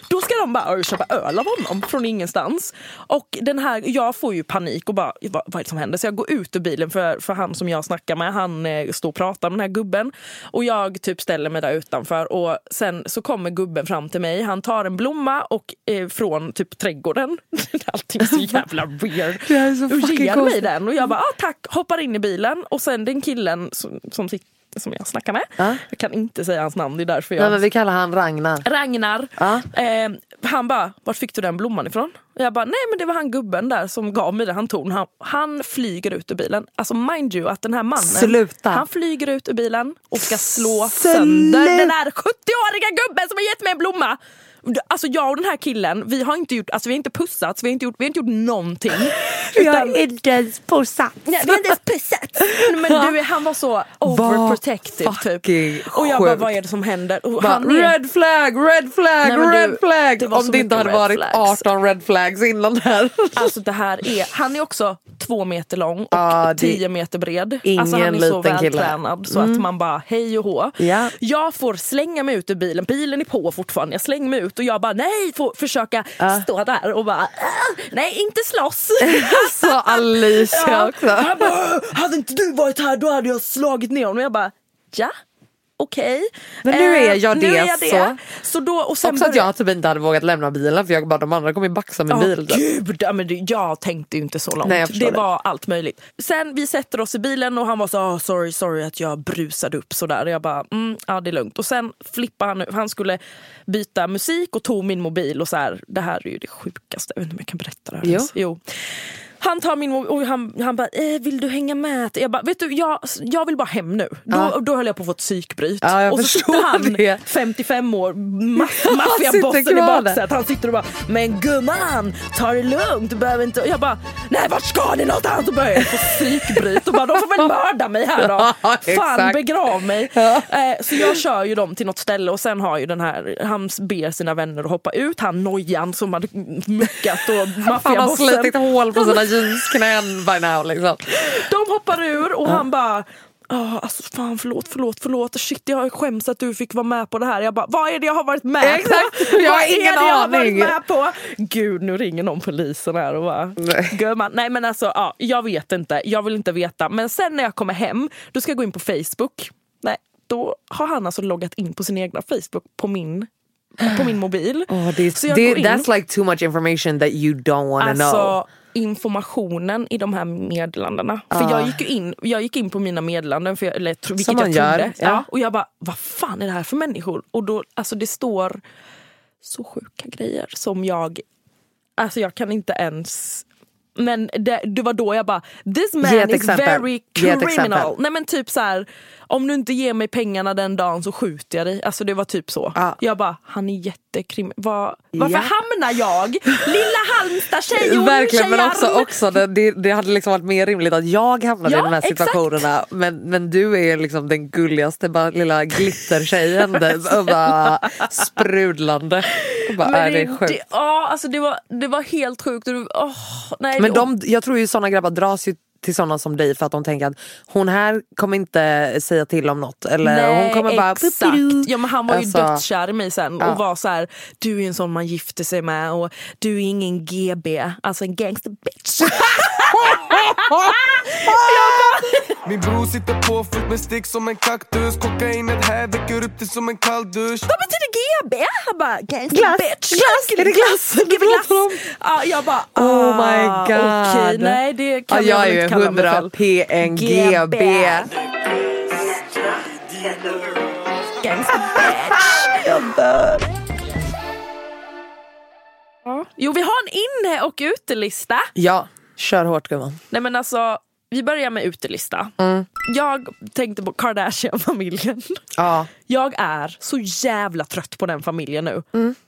Då ska de bara "Oj, köpa öl av honom från ingenstans. Och den här, jag får ju panik och bara, vad, vad är det som händer? Så jag går ut ur bilen för, för han som jag snackar med, han eh, står och pratar med den här gubben. Och jag typ ställer mig där utanför och sen så kommer gubben fram till mig. Han tar en blomma och eh, från typ trädgården. (laughs) Allting är så jävla weird. Det är så och ger mig den och jag bara, ah, tack, hoppar in i bilen. Och sen den killen som, som, sitter, som jag snackar med, Ja. jag kan inte säga hans namn, det är därför jag Nej, men vi kallar han Ragnar. Ragnar. Ja. Eh, han bara, vart fick du den blomman ifrån? Och jag bara, nej men det var han gubben där som gav mig den. Han tog. Han, han flyger ut ur bilen. Alltså mind you att den här mannen, Sluta. han flyger ut ur bilen och ska slå Sluta. sönder den där 70-åriga gubben som har gett mig en blomma. Alltså jag och den här killen, vi har inte gjort, alltså vi har inte pussats, vi har inte gjort, vi har inte gjort någonting. (laughs) Utan- inte ens pussat. Nej, vi har inte ens pussats. Men du, (laughs) han var så overprotective typ. Och jag bara, vad är det som händer? Och Bara, han är- red flag, red flag, Nej, red du, flag! det Om det inte hade varit flags. 18 red flags innan där. (laughs) Alltså det här är, han är också två meter lång och det- tio meter bred. Ingen alltså han är så vältränad så att man bara hej och hå. Ja. Jag får slänga mig ut ur bilen, bilen är på fortfarande. Jag slänger mig ut och jag bara nej, får försöka Ja. stå där och bara "Ah, nej inte slåss. (laughs) Så Alicia också. Han bara hade inte du varit här då hade jag slagit ner honom. Och jag bara ja. Okej. Men nu är jag nu det, är jag det. så. så då, och sen Också att började- jag typ inte hade vågat lämna bilen för jag bara de andra kommer ju baxa min Ja, bil. typ. gud, ja, men det, jag tänkte ju inte så långt. Nej, det det. var allt möjligt. Sen vi sätter oss i bilen och han var så "Ah, sorry, sorry att jag brusade upp sådär. Och jag bara, mm, ja det är lugnt. Och sen flippade han, han skulle byta musik och tog min mobil och så här, det här är ju det sjukaste, jag vet inte om jag kan berätta det här Jo. jo. Han tar min mobil och han, han bara, eh, vill du hänga med? Jag bara, vet du jag, jag vill bara hem nu. Då, Ja. då höll jag på att få ett psykbryt. Ja, och så sitter han, det. 55 år, (laughs) maffiabossen i baksätet. Han sitter och bara, men gumman, ta det lugnt, du behöver inte... Och jag bara, nej vart ska ni någonstans? Och börjar jag få psykbryt och bara, de får väl (laughs) mörda mig här då. (laughs) Ja, Fan begrav mig. Ja. Eh, så jag kör ju dem till något ställe och sen har ju den här, han ber sina vänner att hoppa ut. Han nojan som hade muckat och Han har maffiabossen. slitit hål på sina jeansknän by now liksom. De hoppar ur och han bara Oh, alltså fan förlåt, förlåt, förlåt. Shit jag skäms att du fick vara med på det här. Jag bara, vad är det jag har varit med Exakt, på? jag har vad är ingen det jag har varit aning. med på? Gud nu ringer någon polisen här och bara, Nej. gumman. Nej men alltså ja, jag vet inte, jag vill inte veta. Men sen när jag kommer hem, då ska jag gå in på Facebook. Nej, då har han alltså loggat in på sin egna Facebook på min, på min mobil. Oh, det, Så jag det, går in. that's like too much information that you don't wanna know. Alltså informationen i de här meddelandena. För Ah. jag gick in, jag gick in på mina meddelanden, för jag, eller, tro- vilket Som man jag trodde. gör, ja. och jag bara, vad fan är det här för människor? Och då, alltså det står så sjuka grejer som jag, alltså jag kan inte ens men det, det var då jag bara, this man is exempel. very criminal. Nej men typ så här, om du inte ger mig pengarna den dagen så skjuter jag dig. Alltså det var typ så. Ja. Jag bara, han är jättekrim... Var, varför Ja. hamnar jag, lilla Halmstad-tjej Verkligen men också, också det, det, det hade liksom varit mer rimligt att jag hamnade Ja, i de här situationerna men, men du är liksom den gulligaste bara, lilla glittertjejen där, och bara sprudlande. Och bara, Men är det är sjukt. det, ja, alltså det, var, det var helt sjukt. Och det- åh, nej, Men det- de, jag tror ju såna grabbar dras ju till såna som dig för att de tänker att hon här kommer inte säga till om något. Eller Nej, hon kommer bara... exakt. Ja, men han var ju Alltså, dödskär i mig sen Ja. och var så här: du är en sån man gifter sig med och du är ingen GB, alltså en gangster bitch. (laughs) Min bror sitter på fullt med stick som en kaktus Kokainet här väcker upp dig som en kall dusch Vad betyder GB? Han bara Glass, bitch. glass, är det glass? Om- glass. Ja, jag bara Oh my ah, god. Okej, nej det kan ja, jag, jag är väl ju inte kalla mig 100 själv. PNGB. Gangster bitch. Ja. Jo, vi har en inne och utelista. Ja, kör hårt gumman. Nej men alltså, vi börjar med utelista. Mm. Jag tänkte på Kardashian-familjen. Ja. Jag är så jävla trött på den familjen nu.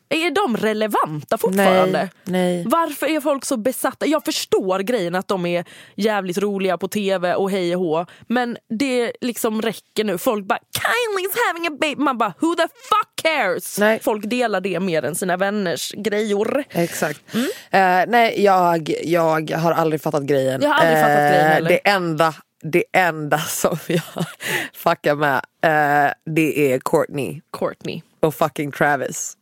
Är de relevanta fortfarande? Mm. Nej, nej. Varför är folk så besatta? Jag förstår grejen att de är jävligt roliga på tv och hej och hå. Men det liksom räcker nu. Folk bara Kylie's having a baby. Man bara who the fuck cares? Nej. Folk delar det mer än sina vänners grejor. Exakt. Eh, nej, jag, jag har aldrig fattat grejen. Mm. Jag har aldrig fattat grejen heller. Det enda, det enda (laughs) som jag fuckar med eh, det är Courtney Courtney. och fucking Travis.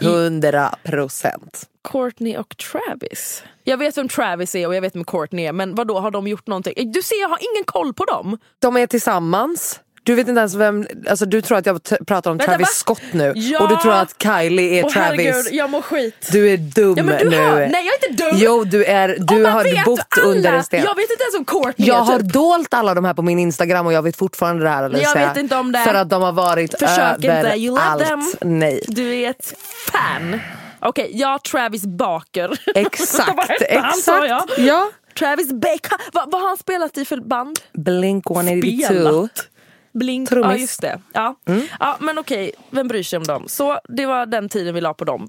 100 procent. Courtney och Travis. Jag vet vem Travis är och jag vet vem Courtney är men vad då har de gjort någonting? Du ser jag har ingen koll på dem. De är tillsammans. Du vet inte ens vem, alltså du tror att jag pratar om Vänta, Travis va? Scott nu Ja! och du tror att Kylie är Åh, Travis. herregud, jag mår skit. Du är dum Ja, men du nu. har- nej, jag är inte dum. Jo du är, du har vet bott alla, under en sten. Jag vet inte ens om Courtney Jag har typ. dolt alla de här på min Instagram och jag vet fortfarande det här Alicia. Jag vet inte om det. För att de har varit Försök inte, you love överallt. them. Nej. Du är ett fan. Okej, jag Travis Baker. (laughs) Exakt, exakt. Ja. Travis Baker. Va, vad har han spelat i för band? Blink 182. Spelat. Blink, Trummis. ja just det. Ja. Ja, men okej, vem bryr sig om dem? Så det var den tiden vi la på dem.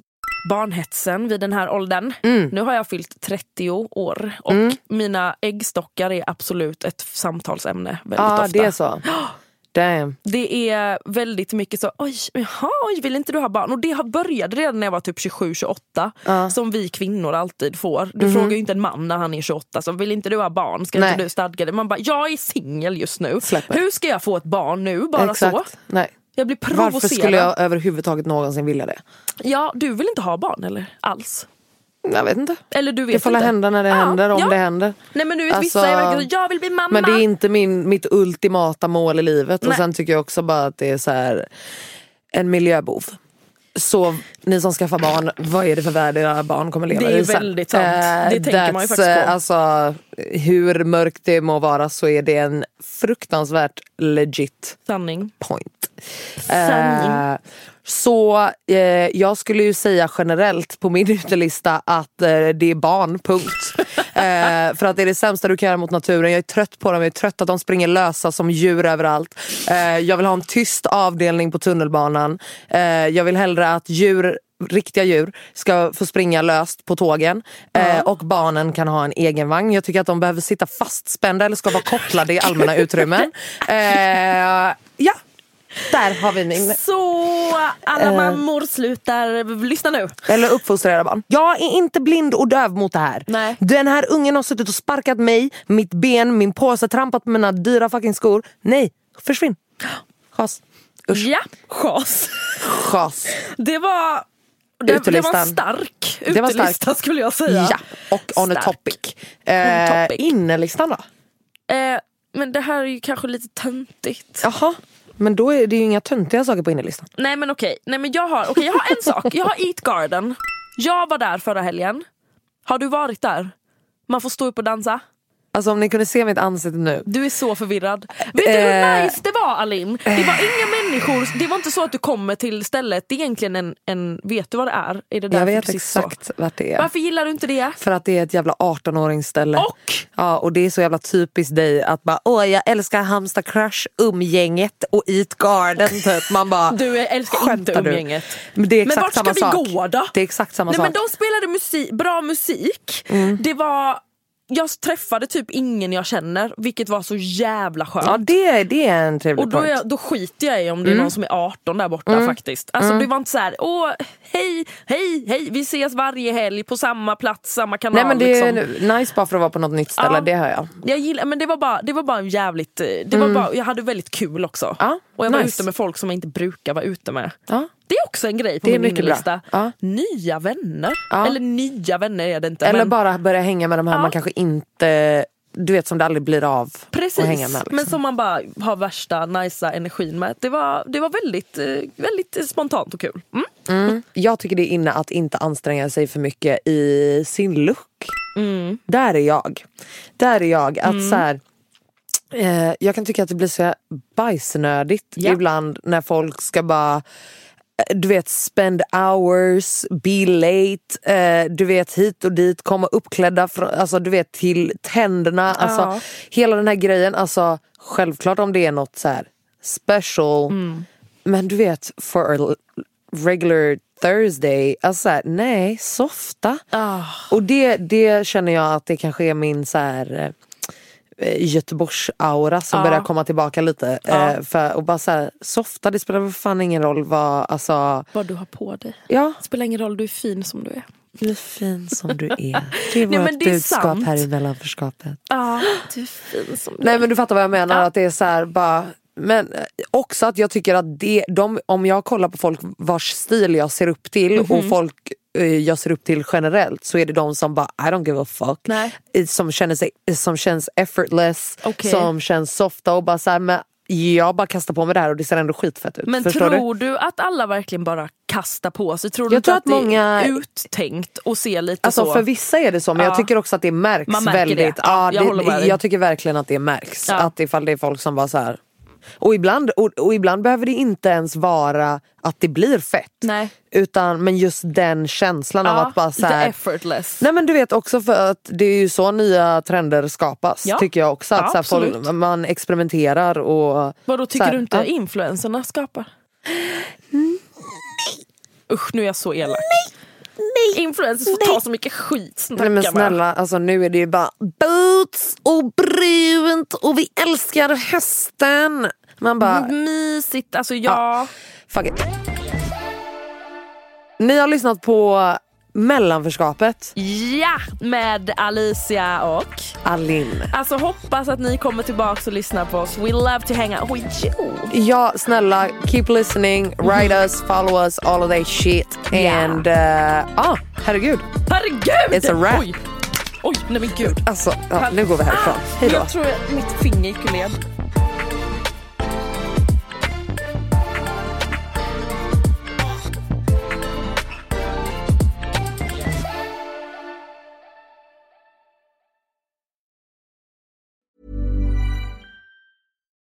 Barnhetsen vid den här åldern. Nu har jag fyllt 30 år och mina äggstockar är absolut ett samtalsämne väldigt Ja ofta. det är så. (gasps) Damn. Det är väldigt mycket så, oj, jaha, oj, vill inte du ha barn? Och det började redan när jag var typ 27-28. Som vi kvinnor alltid får. Du frågar ju inte en man när han är 28, så vill inte du ha barn? Ska Nej. inte du stadga det? Man bara, jag är singel just nu. Släpp mig. Hur ska jag få ett barn nu? Bara Exakt. så? Nej. Jag blir provocerad. Varför skulle jag överhuvudtaget någonsin vilja det? Ja, du vill inte ha barn eller? Alls? Jag vet inte. Eller du vet det får inte. hända när det Ja, händer, om ja. det händer. Nej men du vet vissa Alltså, är verkligen så, jag vill bli mamma. Men det är inte min, mitt ultimata mål i livet. Och Nej. sen tycker jag också bara att det är så här en miljöbov. Så ni som skaffar barn, vad är det för värld era barn kommer leva Det är i väldigt sant. Det tänker man ju faktiskt på. eh, Alltså, hur mörkt det må vara så är det en fruktansvärt legit Sanning. point. Sanning. Eh, så eh, jag skulle ju säga generellt på min (laughs) utelista att eh, det är barn, punkt. (laughs) eh, för att det är det sämsta du kan göra mot naturen. Jag är trött på dem, jag är trött att de springer lösa som djur överallt. Eh, jag vill ha en tyst avdelning på tunnelbanan. Eh, jag vill hellre att djur riktiga djur ska få springa löst på tågen eh, och barnen kan ha en egen vagn. Jag tycker att de behöver sitta fastspända eller ska vara kopplade i allmänna utrymmen. (laughs) Eh, ja, där har vi min. Så alla Eh. mammor slutar lyssna nu. Eller uppfostra era barn. Jag är inte blind och döv mot det här. Nej. Den här ungen har suttit och sparkat mig, mitt ben, min påse, trampat på mina dyra fucking skor. Nej, försvinn. Chas. Usch. Ja, chas. Chas. Det var, det, det var en stark Det var utelista starkt. skulle jag säga. Ja, och on a Stark. topic. Eh, topic. Innelistan då? Eh, men det här är ju kanske lite töntigt. Jaha, men då är det ju inga töntiga saker på innelistan. Nej men okej, Nej, men jag, har, okay, jag har en sak. Jag har Eat Garden. Jag var där förra helgen. Har du varit där? Man får stå upp och dansa. Alltså om ni kunde se mitt ansikte nu. Du är så förvirrad. Vet du hur Eh. nice det var Alim? Det var inga människor, det var inte så att du kommer till stället, det är egentligen en, en vet du vad det är? är det Jag vet precis så? exakt vart det är. Varför gillar du inte det? För att det är ett jävla 18-åringsställe. Och? Ja, och det är så jävla typiskt dig att bara åh jag älskar Halmstad Crush, umgänget och Eat Garden typ. Man bara (laughs) Du älskar inte du? umgänget. Men det är Men exakt vart ska vi sak. gå då? Det är exakt samma Nej, sak. men de spelade musik, bra musik. Mm. Det var, jag träffade typ ingen jag känner, vilket var så jävla skönt. Ja det, det är en trevlig Och då, är då skiter jag i om det är Mm. någon som är 18 där borta Mm. faktiskt. Alltså Mm. det var inte så här, åh hej, hej, hej, vi ses varje helg på samma plats, samma kanal. Nej men det är liksom. nice bara för att vara på något nytt ställe, Ja. det hör jag. Jag gillar, men det var bara, det var bara en jävligt, eh, det var Mm. bara, jag hade väldigt kul också. Ja, och jag var nice. ute med folk som jag inte brukar vara ute med. Ja. Det är också en grej på Det är min innelista. Ja. Nya vänner. Ja. Eller nya vänner är det inte. Eller men, bara börja hänga med de här Ja. man kanske inte, du vet som det aldrig blir av Precis, att hänga med. Liksom. men som man bara har värsta nicea energin med. Det var, det var väldigt, eh, väldigt spontant och kul. Mm. Mm. Jag tycker det är inne att inte anstränga sig för mycket i sin look. Mm. Där är jag. Där är jag. Att Mm. så här, eh, jag kan tycka att det blir så bajsnödigt Ja. ibland när folk ska bara du vet spend hours, be late, eh, du vet hit och dit, komma uppklädda från, alltså, du vet till tänderna. Alltså, Ja. Hela den här grejen, alltså, självklart om det är något så här special. Mm. Men du vet, for a regular Thursday, alltså här, nej, softa. Ah. Och det, det känner jag att det kanske är min så här eh, Göteborgs-aura som Ja. börjar komma tillbaka lite. Ja. Eh, för, och bara så här, softa, det spelar väl fan ingen roll vad, alltså, Vad du har på dig. ja, Det spelar ingen roll, du är fin som du är. du är fin som du är. (laughs) Det är Nej, vårt men det är budskap sant. här i mellanförskapet. Ja, du är fin som du Nej är. men du fattar vad jag menar, att det är så här bara men eh, också att jag tycker att det, de, om jag kollar på folk vars stil jag ser upp till och Mhm. folk eh, jag ser upp till generellt så är det de som bara I don't give a fuck. Nej. Eh, Som, känner sig, som känns effortless, Okej. som känns softa och bara så här, men jag bara kastar på mig det här och det ser ändå skitfett ut. Men tror du? att alla verkligen bara kastar på sig? Tror du Jag tror att, att många- det är uttänkt och ser lite Alltså så? för vissa är det så men Ja. jag tycker också att det märks Man märker väldigt. det. Ja, jag det, jag tycker verkligen att det märks. Ja. Att ifall det är folk som bara så här. Och ibland, och, och ibland behöver det inte ens vara att det blir fett. Nej. Utan men just den känslan av Ja, att bara så här, effortless. Nej men du vet också för att det är ju så nya trender skapas Ja. tycker jag också. Att Ja, så här, folk, man experimenterar och... Vadå, tycker här, du inte ja. influencerna skapar? Usch, nu är jag så elak. Influencers får ta så mycket skit. Snacka Nej men snälla, alltså nu är det ju bara boots och brunt och vi älskar hösten. Man bara, Mm, Mysigt, alltså ja. fuck it. Ni har lyssnat på mellanförskapet. Ja, med Alicia och Alin. Alltså hoppas att ni kommer tillbaka och lyssnar på oss. We love to hang out with you. Ja, snälla, keep listening, write us, follow us, all of that shit. Yeah. And, uh, ah, herregud. Herregud! It's a wrap. Oj, Oj nej men gud. Alltså, ja, nu går vi härifrån. Ah, Hej då. Jag tror att mitt finger gick ur led.